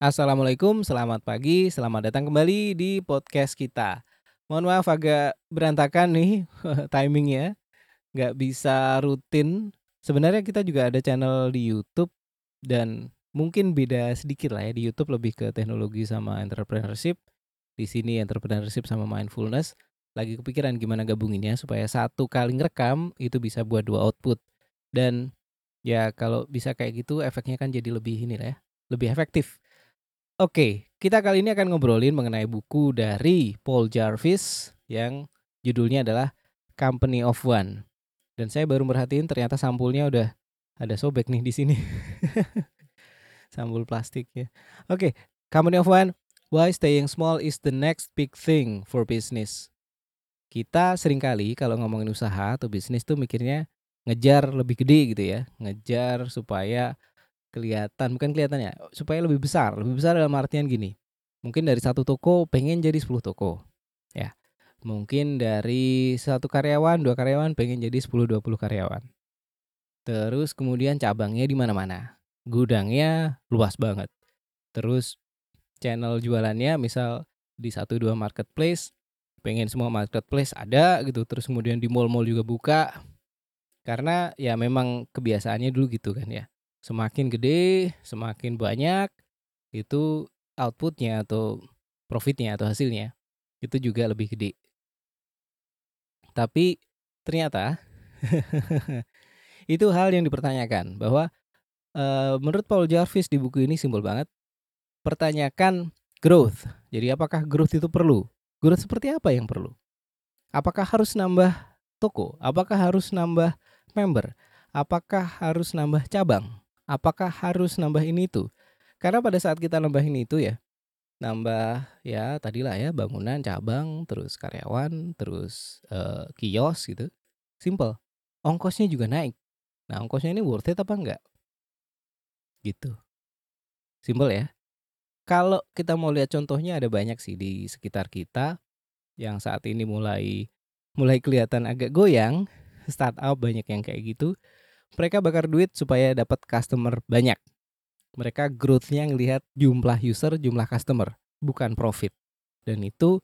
Assalamualaikum, selamat pagi, selamat datang kembali di podcast kita. Mohon maaf agak berantakan nih timingnya, nggak bisa rutin. Sebenarnya kita juga ada channel di YouTube dan mungkin beda sedikit lah ya di YouTube lebih ke teknologi sama entrepreneurship. Di sini entrepreneurship sama mindfulness. Lagi kepikiran gimana gabunginnya supaya satu kali ngerekam itu bisa buat dua output. Dan ya kalau bisa kayak gitu efeknya kan jadi lebih ini lah ya, lebih efektif. Oke, kita kali ini akan ngobrolin mengenai buku dari Paul Jarvis yang judulnya adalah Company of One. Dan saya baru merhatiin ternyata sampulnya udah ada sobek nih di sini. Sampul plastik ya. Oke, Company of One, Why Staying Small is the Next Big Thing for Business. Kita sering kali kalau ngomongin usaha atau bisnis tuh mikirnya ngejar lebih gede gitu ya, ngejar supaya kelihatan bukan kelihatan ya supaya lebih besar lebih besar dalam artian gini. Mungkin dari satu toko pengen jadi 10 toko ya. Mungkin dari satu karyawan dua karyawan pengen jadi 10-20 karyawan. Terus kemudian cabangnya di mana-mana. Gudangnya luas banget. Terus channel jualannya misal di satu dua marketplace pengen semua marketplace ada gitu. Terus kemudian di mall-mall juga buka. Karena ya memang kebiasaannya dulu gitu kan ya semakin gede, semakin banyak itu outputnya atau profitnya atau hasilnya itu juga lebih gede. Tapi ternyata itu hal yang dipertanyakan bahwa e, menurut Paul Jarvis di buku ini simbol banget pertanyakan growth. Jadi apakah growth itu perlu? Growth seperti apa yang perlu? Apakah harus nambah toko? Apakah harus nambah member? Apakah harus nambah cabang? Apakah harus nambah ini tuh? Karena pada saat kita nambahin itu ya, nambah ya tadilah ya bangunan, cabang, terus karyawan, terus uh, kios gitu. Simple. Ongkosnya juga naik. Nah, ongkosnya ini worth it apa enggak? Gitu. Simple ya. Kalau kita mau lihat contohnya ada banyak sih di sekitar kita yang saat ini mulai mulai kelihatan agak goyang, startup banyak yang kayak gitu mereka bakar duit supaya dapat customer banyak. Mereka growth-nya ngelihat jumlah user, jumlah customer, bukan profit. Dan itu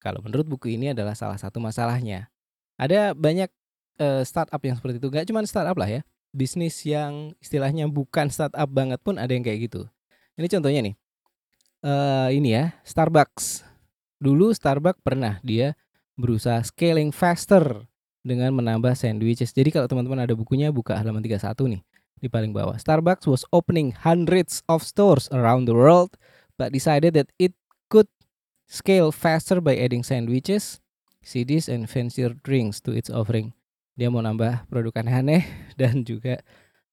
kalau menurut buku ini adalah salah satu masalahnya. Ada banyak uh, startup yang seperti itu, Gak cuma startup lah ya. Bisnis yang istilahnya bukan startup banget pun ada yang kayak gitu. Ini contohnya nih. Uh, ini ya, Starbucks. Dulu Starbucks pernah dia berusaha scaling faster dengan menambah sandwiches. Jadi kalau teman-teman ada bukunya buka halaman 31 nih di paling bawah. Starbucks was opening hundreds of stores around the world but decided that it could scale faster by adding sandwiches, CDs and fancier drinks to its offering. Dia mau nambah produk aneh-aneh dan juga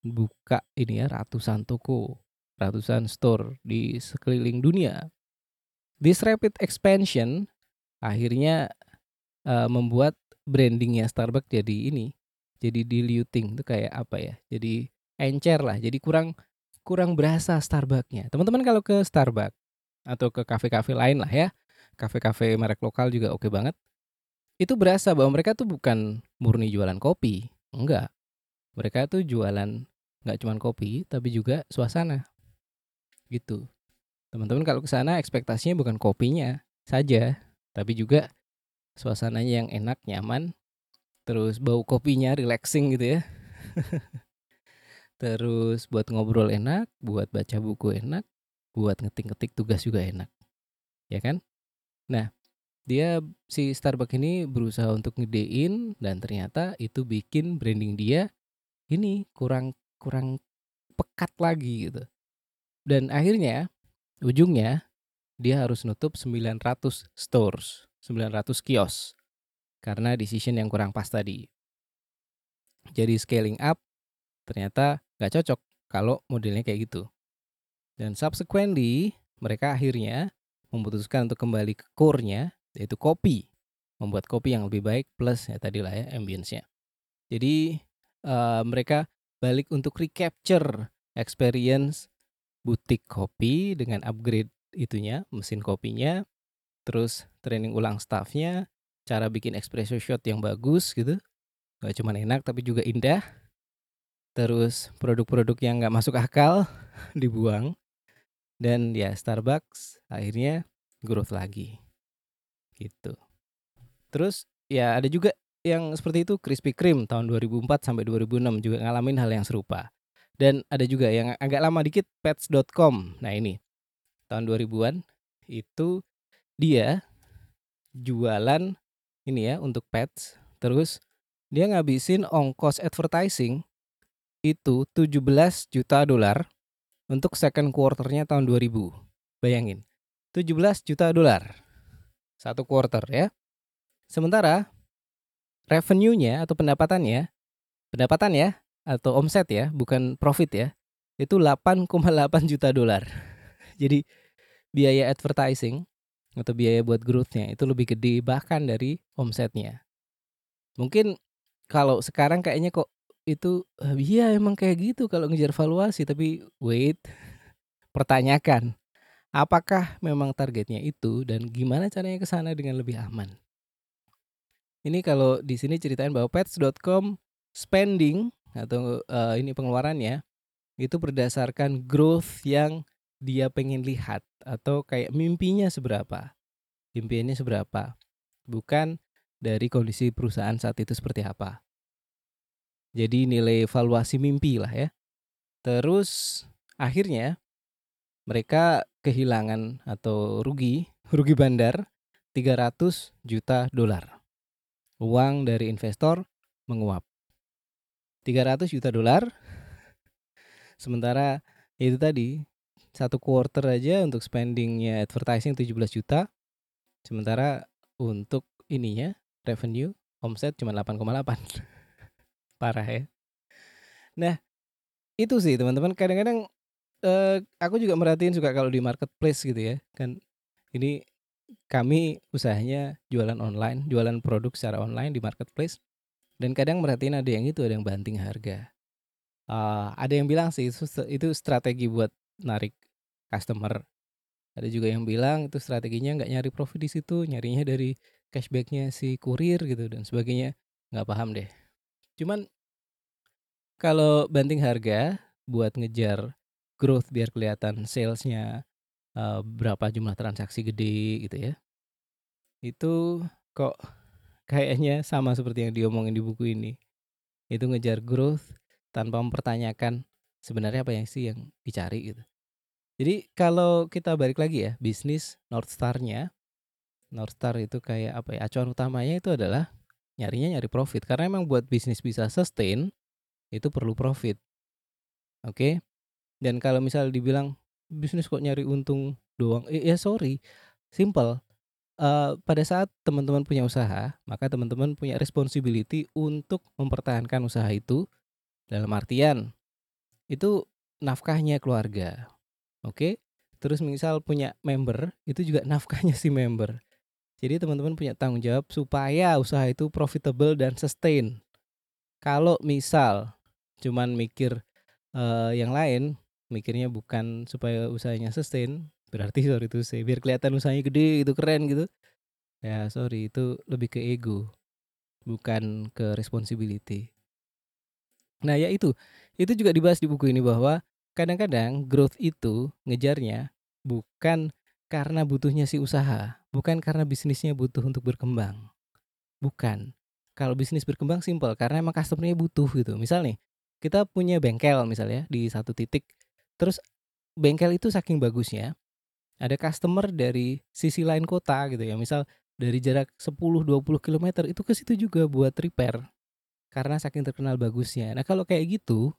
buka ini ya ratusan toko, ratusan store di sekeliling dunia. This rapid expansion akhirnya uh, membuat brandingnya Starbucks jadi ini jadi diluting itu kayak apa ya jadi encer lah jadi kurang kurang berasa Starbucksnya. Teman-teman kalau ke Starbucks atau ke kafe-kafe lain lah ya kafe-kafe merek lokal juga oke banget itu berasa bahwa mereka tuh bukan murni jualan kopi enggak. Mereka tuh jualan nggak cuma kopi tapi juga suasana. Gitu. Teman-teman kalau ke sana ekspektasinya bukan kopinya saja tapi juga suasananya yang enak, nyaman, terus bau kopinya relaxing gitu ya. terus buat ngobrol enak, buat baca buku enak, buat ngetik-ngetik tugas juga enak. Ya kan? Nah, dia si Starbucks ini berusaha untuk ngedein dan ternyata itu bikin branding dia ini kurang kurang pekat lagi gitu. Dan akhirnya ujungnya dia harus nutup 900 stores 900 kios karena decision yang kurang pas tadi. Jadi scaling up ternyata nggak cocok kalau modelnya kayak gitu. Dan subsequently mereka akhirnya memutuskan untuk kembali ke core-nya yaitu kopi. Membuat kopi yang lebih baik plus ya tadi lah ya ambience-nya. Jadi uh, mereka balik untuk recapture experience butik kopi dengan upgrade itunya, mesin kopinya, terus training ulang staffnya, cara bikin espresso shot yang bagus gitu, gak cuma enak tapi juga indah. Terus produk-produk yang gak masuk akal dibuang. dan ya Starbucks akhirnya growth lagi. Gitu. Terus ya ada juga yang seperti itu Krispy Kreme tahun 2004 sampai 2006 juga ngalamin hal yang serupa. Dan ada juga yang agak lama dikit pets.com nah ini. Tahun 2000-an itu dia jualan ini ya untuk pets terus dia ngabisin ongkos advertising itu 17 juta dolar untuk second quarternya tahun 2000. Bayangin, 17 juta dolar satu quarter ya. Sementara revenue-nya atau pendapatannya, pendapatan ya atau omset ya, bukan profit ya, itu 8,8 juta dolar. Jadi biaya advertising atau biaya buat growth-nya itu lebih gede bahkan dari omsetnya. Mungkin kalau sekarang kayaknya kok itu iya emang kayak gitu kalau ngejar valuasi tapi wait pertanyakan apakah memang targetnya itu dan gimana caranya ke sana dengan lebih aman. Ini kalau di sini ceritain bahwa pets.com spending atau uh, ini pengeluarannya itu berdasarkan growth yang dia pengen lihat atau kayak mimpinya seberapa. Impiannya seberapa. Bukan dari kondisi perusahaan saat itu seperti apa. Jadi nilai valuasi mimpi lah ya. Terus akhirnya mereka kehilangan atau rugi, rugi bandar 300 juta dolar. Uang dari investor menguap. 300 juta dolar. Sementara itu tadi satu quarter aja untuk spendingnya advertising 17 juta. Sementara untuk ininya revenue omset cuma 8,8. Parah ya. Nah, itu sih teman-teman kadang-kadang eh, aku juga merhatiin suka kalau di marketplace gitu ya. Kan ini kami usahanya jualan online, jualan produk secara online di marketplace. Dan kadang merhatiin ada yang itu, ada yang banting harga. Uh, ada yang bilang sih itu, itu strategi buat narik customer. Ada juga yang bilang itu strateginya nggak nyari profit di situ, nyarinya dari cashbacknya si kurir gitu dan sebagainya. Nggak paham deh. Cuman kalau banting harga buat ngejar growth biar kelihatan salesnya berapa jumlah transaksi gede gitu ya. Itu kok kayaknya sama seperti yang diomongin di buku ini. Itu ngejar growth tanpa mempertanyakan sebenarnya apa yang sih yang dicari gitu. Jadi kalau kita balik lagi ya, bisnis North Star-nya North Star itu kayak apa ya? Acuan utamanya itu adalah nyarinya nyari profit karena emang buat bisnis bisa sustain itu perlu profit. Oke. Okay? Dan kalau misal dibilang bisnis kok nyari untung doang, eh, ya sorry, simple. Uh, pada saat teman-teman punya usaha, maka teman-teman punya responsibility untuk mempertahankan usaha itu dalam artian itu nafkahnya keluarga. Oke? Okay? Terus misal punya member, itu juga nafkahnya si member. Jadi teman-teman punya tanggung jawab supaya usaha itu profitable dan sustain. Kalau misal cuman mikir uh, yang lain, mikirnya bukan supaya usahanya sustain, berarti sorry itu sih biar kelihatan usahanya gede itu keren gitu. Ya sorry itu lebih ke ego, bukan ke responsibility. Nah ya itu, itu juga dibahas di buku ini bahwa kadang-kadang growth itu ngejarnya bukan karena butuhnya si usaha, bukan karena bisnisnya butuh untuk berkembang. Bukan. Kalau bisnis berkembang simpel karena emang customernya butuh gitu. Misal nih, kita punya bengkel misalnya di satu titik, terus bengkel itu saking bagusnya, ada customer dari sisi lain kota gitu ya. Misal dari jarak 10-20 km itu ke situ juga buat repair. Karena saking terkenal bagusnya. Nah kalau kayak gitu,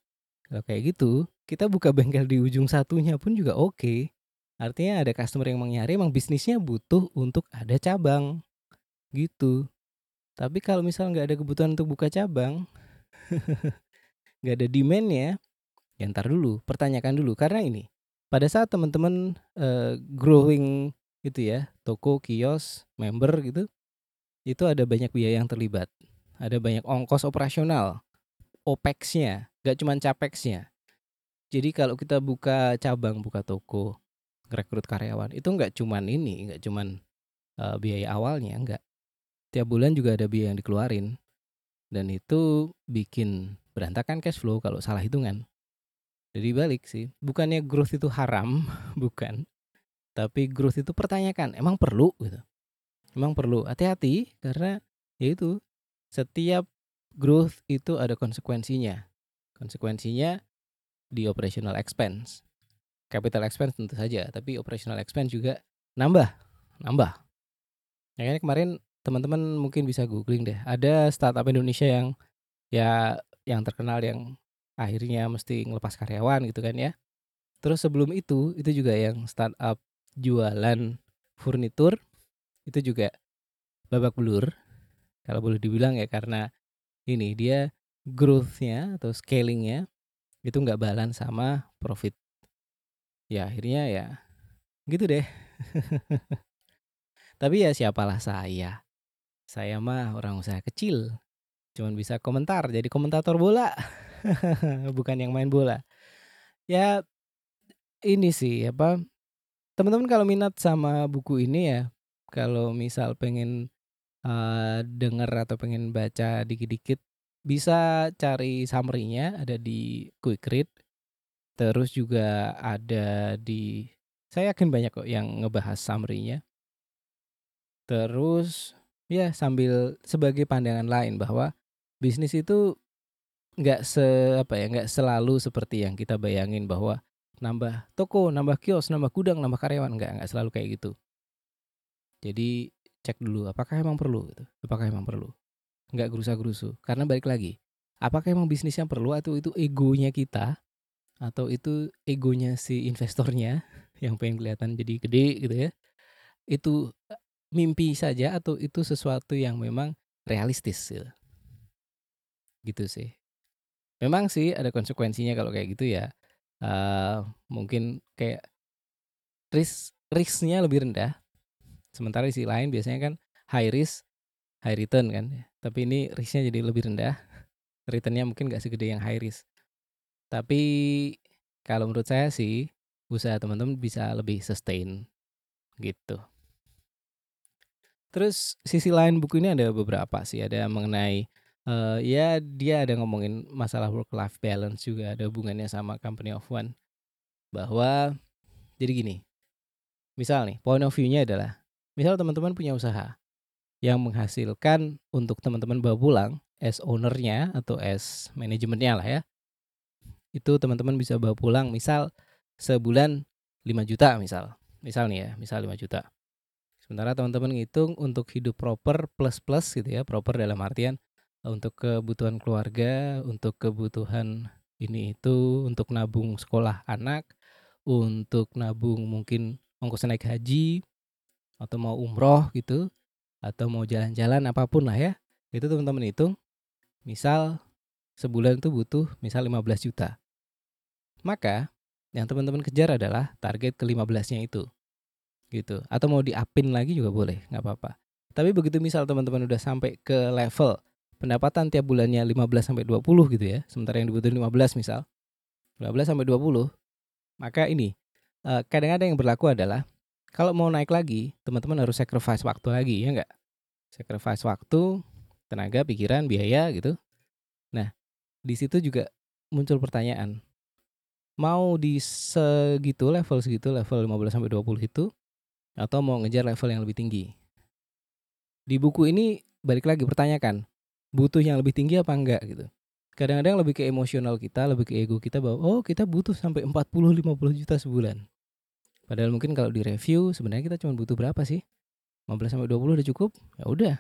kalau kayak gitu, kita buka bengkel di ujung satunya pun juga oke. Okay Artinya ada customer yang nyari emang bisnisnya butuh untuk ada cabang. Gitu. Tapi kalau misal nggak ada kebutuhan untuk buka cabang, nggak ada demandnya, ya ntar dulu, pertanyakan dulu. Karena ini, pada saat teman-teman uh, growing itu ya, toko, kios, member gitu, itu ada banyak biaya yang terlibat. Ada banyak ongkos operasional, OPEX-nya, nggak cuma CAPEX-nya. Jadi kalau kita buka cabang, buka toko, rekrut karyawan itu nggak cuman ini nggak cuman uh, biaya awalnya nggak tiap bulan juga ada biaya yang dikeluarin dan itu bikin berantakan cash flow kalau salah hitungan Jadi balik sih, bukannya growth itu haram, bukan. Tapi growth itu pertanyakan, emang perlu gitu. Emang perlu. Hati-hati karena ya itu setiap growth itu ada konsekuensinya. Konsekuensinya di operational expense. Capital expense tentu saja, tapi operational expense juga nambah, nambah. Ya kemarin teman-teman mungkin bisa googling deh. Ada startup Indonesia yang ya yang terkenal yang akhirnya mesti ngelepas karyawan gitu kan ya. Terus sebelum itu, itu juga yang startup jualan furnitur itu juga babak belur. Kalau boleh dibilang ya karena ini dia growth-nya atau scalingnya itu nggak balance sama profit. Ya akhirnya ya gitu deh. Tapi ya siapalah saya. Saya mah orang usaha kecil. Cuman bisa komentar jadi komentator bola. Bukan yang main bola. Ya ini sih apa teman-teman kalau minat sama buku ini ya kalau misal pengen uh, denger atau pengen baca dikit-dikit bisa cari summary-nya ada di Quick Read. Terus juga ada di saya yakin banyak kok yang ngebahas summary-nya. Terus ya sambil sebagai pandangan lain bahwa bisnis itu nggak se apa ya nggak selalu seperti yang kita bayangin bahwa nambah toko, nambah kios, nambah gudang, nambah karyawan nggak nggak selalu kayak gitu. Jadi cek dulu apakah emang perlu gitu. Apakah emang perlu nggak gerusa-gerusu. Karena balik lagi, apakah emang bisnisnya perlu atau itu egonya kita atau itu egonya si investornya yang pengen kelihatan jadi gede gitu ya. Itu eh, mimpi saja atau itu sesuatu yang memang realistis gitu. Gitu sih. Memang sih ada konsekuensinya kalau kayak gitu ya. Uh, mungkin kayak risk risknya lebih rendah. Sementara di sisi lain biasanya kan high risk high return kan. Tapi ini risknya jadi lebih rendah. Returnnya mungkin gak segede yang high risk. Tapi kalau menurut saya sih usaha teman-teman bisa lebih sustain gitu. Terus sisi lain buku ini ada beberapa sih, ada mengenai uh, ya dia ada ngomongin masalah work life balance juga ada hubungannya sama company of one. Bahwa jadi gini. Misal nih, point of view-nya adalah misal teman-teman punya usaha yang menghasilkan untuk teman-teman bawa pulang as ownernya atau as manajemennya lah ya. Itu teman-teman bisa bawa pulang misal sebulan 5 juta misal. Misal nih ya, misal 5 juta. Sementara teman-teman ngitung untuk hidup proper plus-plus gitu ya, proper dalam artian untuk kebutuhan keluarga, untuk kebutuhan ini itu, untuk nabung sekolah anak, untuk nabung mungkin ongkos naik haji atau mau umroh gitu atau mau jalan-jalan apa pun lah ya. Itu teman-teman hitung misal sebulan itu butuh misal 15 juta. Maka yang teman-teman kejar adalah target ke 15 nya itu gitu. Atau mau diapin lagi juga boleh nggak apa-apa. Tapi begitu misal teman-teman udah sampai ke level pendapatan tiap bulannya 15 sampai 20 gitu ya sementara yang dibutuhin 15 misal 15 sampai 20 maka ini eh, kadang-kadang yang berlaku adalah kalau mau naik lagi, teman-teman harus sacrifice waktu lagi, ya enggak? Sacrifice waktu, tenaga, pikiran, biaya gitu. Nah, di situ juga muncul pertanyaan. Mau di segitu level segitu level 15 sampai 20 itu atau mau ngejar level yang lebih tinggi? Di buku ini balik lagi pertanyakan, butuh yang lebih tinggi apa enggak gitu. Kadang-kadang lebih ke emosional kita, lebih ke ego kita bahwa oh kita butuh sampai 40 50 juta sebulan. Padahal mungkin kalau di review sebenarnya kita cuma butuh berapa sih? 15 sampai 20 udah cukup? Ya udah.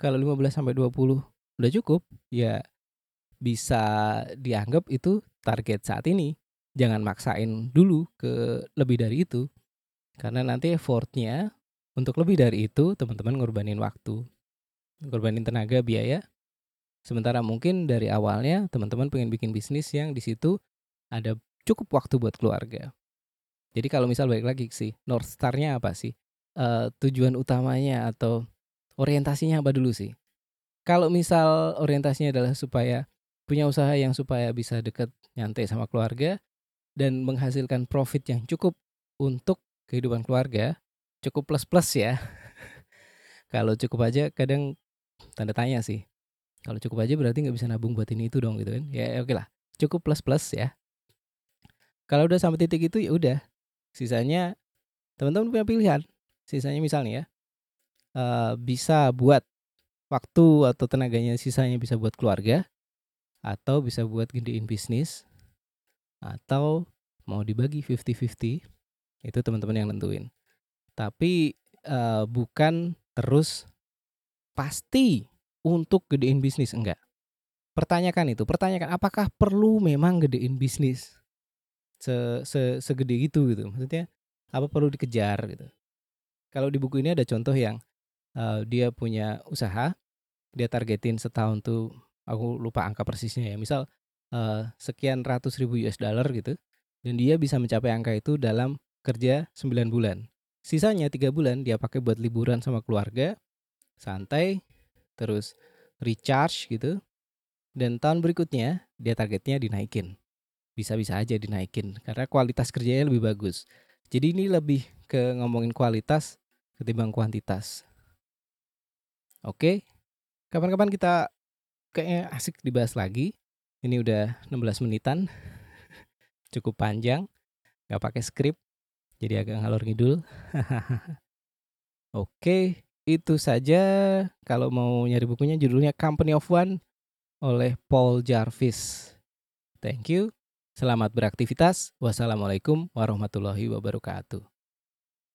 Kalau 15 sampai 20 udah cukup, ya bisa dianggap itu target saat ini. Jangan maksain dulu ke lebih dari itu. Karena nanti effortnya untuk lebih dari itu teman-teman ngorbanin waktu. Ngorbanin tenaga, biaya. Sementara mungkin dari awalnya teman-teman pengen bikin bisnis yang di situ ada cukup waktu buat keluarga. Jadi kalau misal balik lagi sih, North Star-nya apa sih? Uh, tujuan utamanya atau orientasinya apa dulu sih? Kalau misal orientasinya adalah supaya punya usaha yang supaya bisa deket nyantai sama keluarga dan menghasilkan profit yang cukup untuk kehidupan keluarga, cukup plus-plus ya. kalau cukup aja kadang tanda tanya sih. Kalau cukup aja berarti nggak bisa nabung buat ini itu dong gitu kan. Ya oke okay lah, cukup plus-plus ya. Kalau udah sampai titik itu ya udah. Sisanya teman-teman punya pilihan. Sisanya misalnya ya uh, bisa buat waktu atau tenaganya sisanya bisa buat keluarga atau bisa buat gedein bisnis atau mau dibagi 50-50 itu teman-teman yang nentuin. Tapi uh, bukan terus pasti untuk gedein bisnis enggak. Pertanyakan itu, pertanyakan apakah perlu memang gedein bisnis se, se segede gitu gitu. Maksudnya apa perlu dikejar gitu. Kalau di buku ini ada contoh yang uh, dia punya usaha, dia targetin setahun tuh aku lupa angka persisnya ya. Misal uh, sekian ratus ribu US dollar gitu. Dan dia bisa mencapai angka itu dalam kerja 9 bulan. Sisanya tiga bulan dia pakai buat liburan sama keluarga, santai, terus recharge gitu. Dan tahun berikutnya dia targetnya dinaikin bisa-bisa aja dinaikin karena kualitas kerjanya lebih bagus. Jadi ini lebih ke ngomongin kualitas ketimbang kuantitas. Oke. Kapan-kapan kita kayaknya asik dibahas lagi. Ini udah 16 menitan. Cukup panjang. Gak pakai skrip. Jadi agak ngalor ngidul. Oke, itu saja. Kalau mau nyari bukunya judulnya Company of One oleh Paul Jarvis. Thank you. Selamat beraktivitas. Wassalamualaikum warahmatullahi wabarakatuh.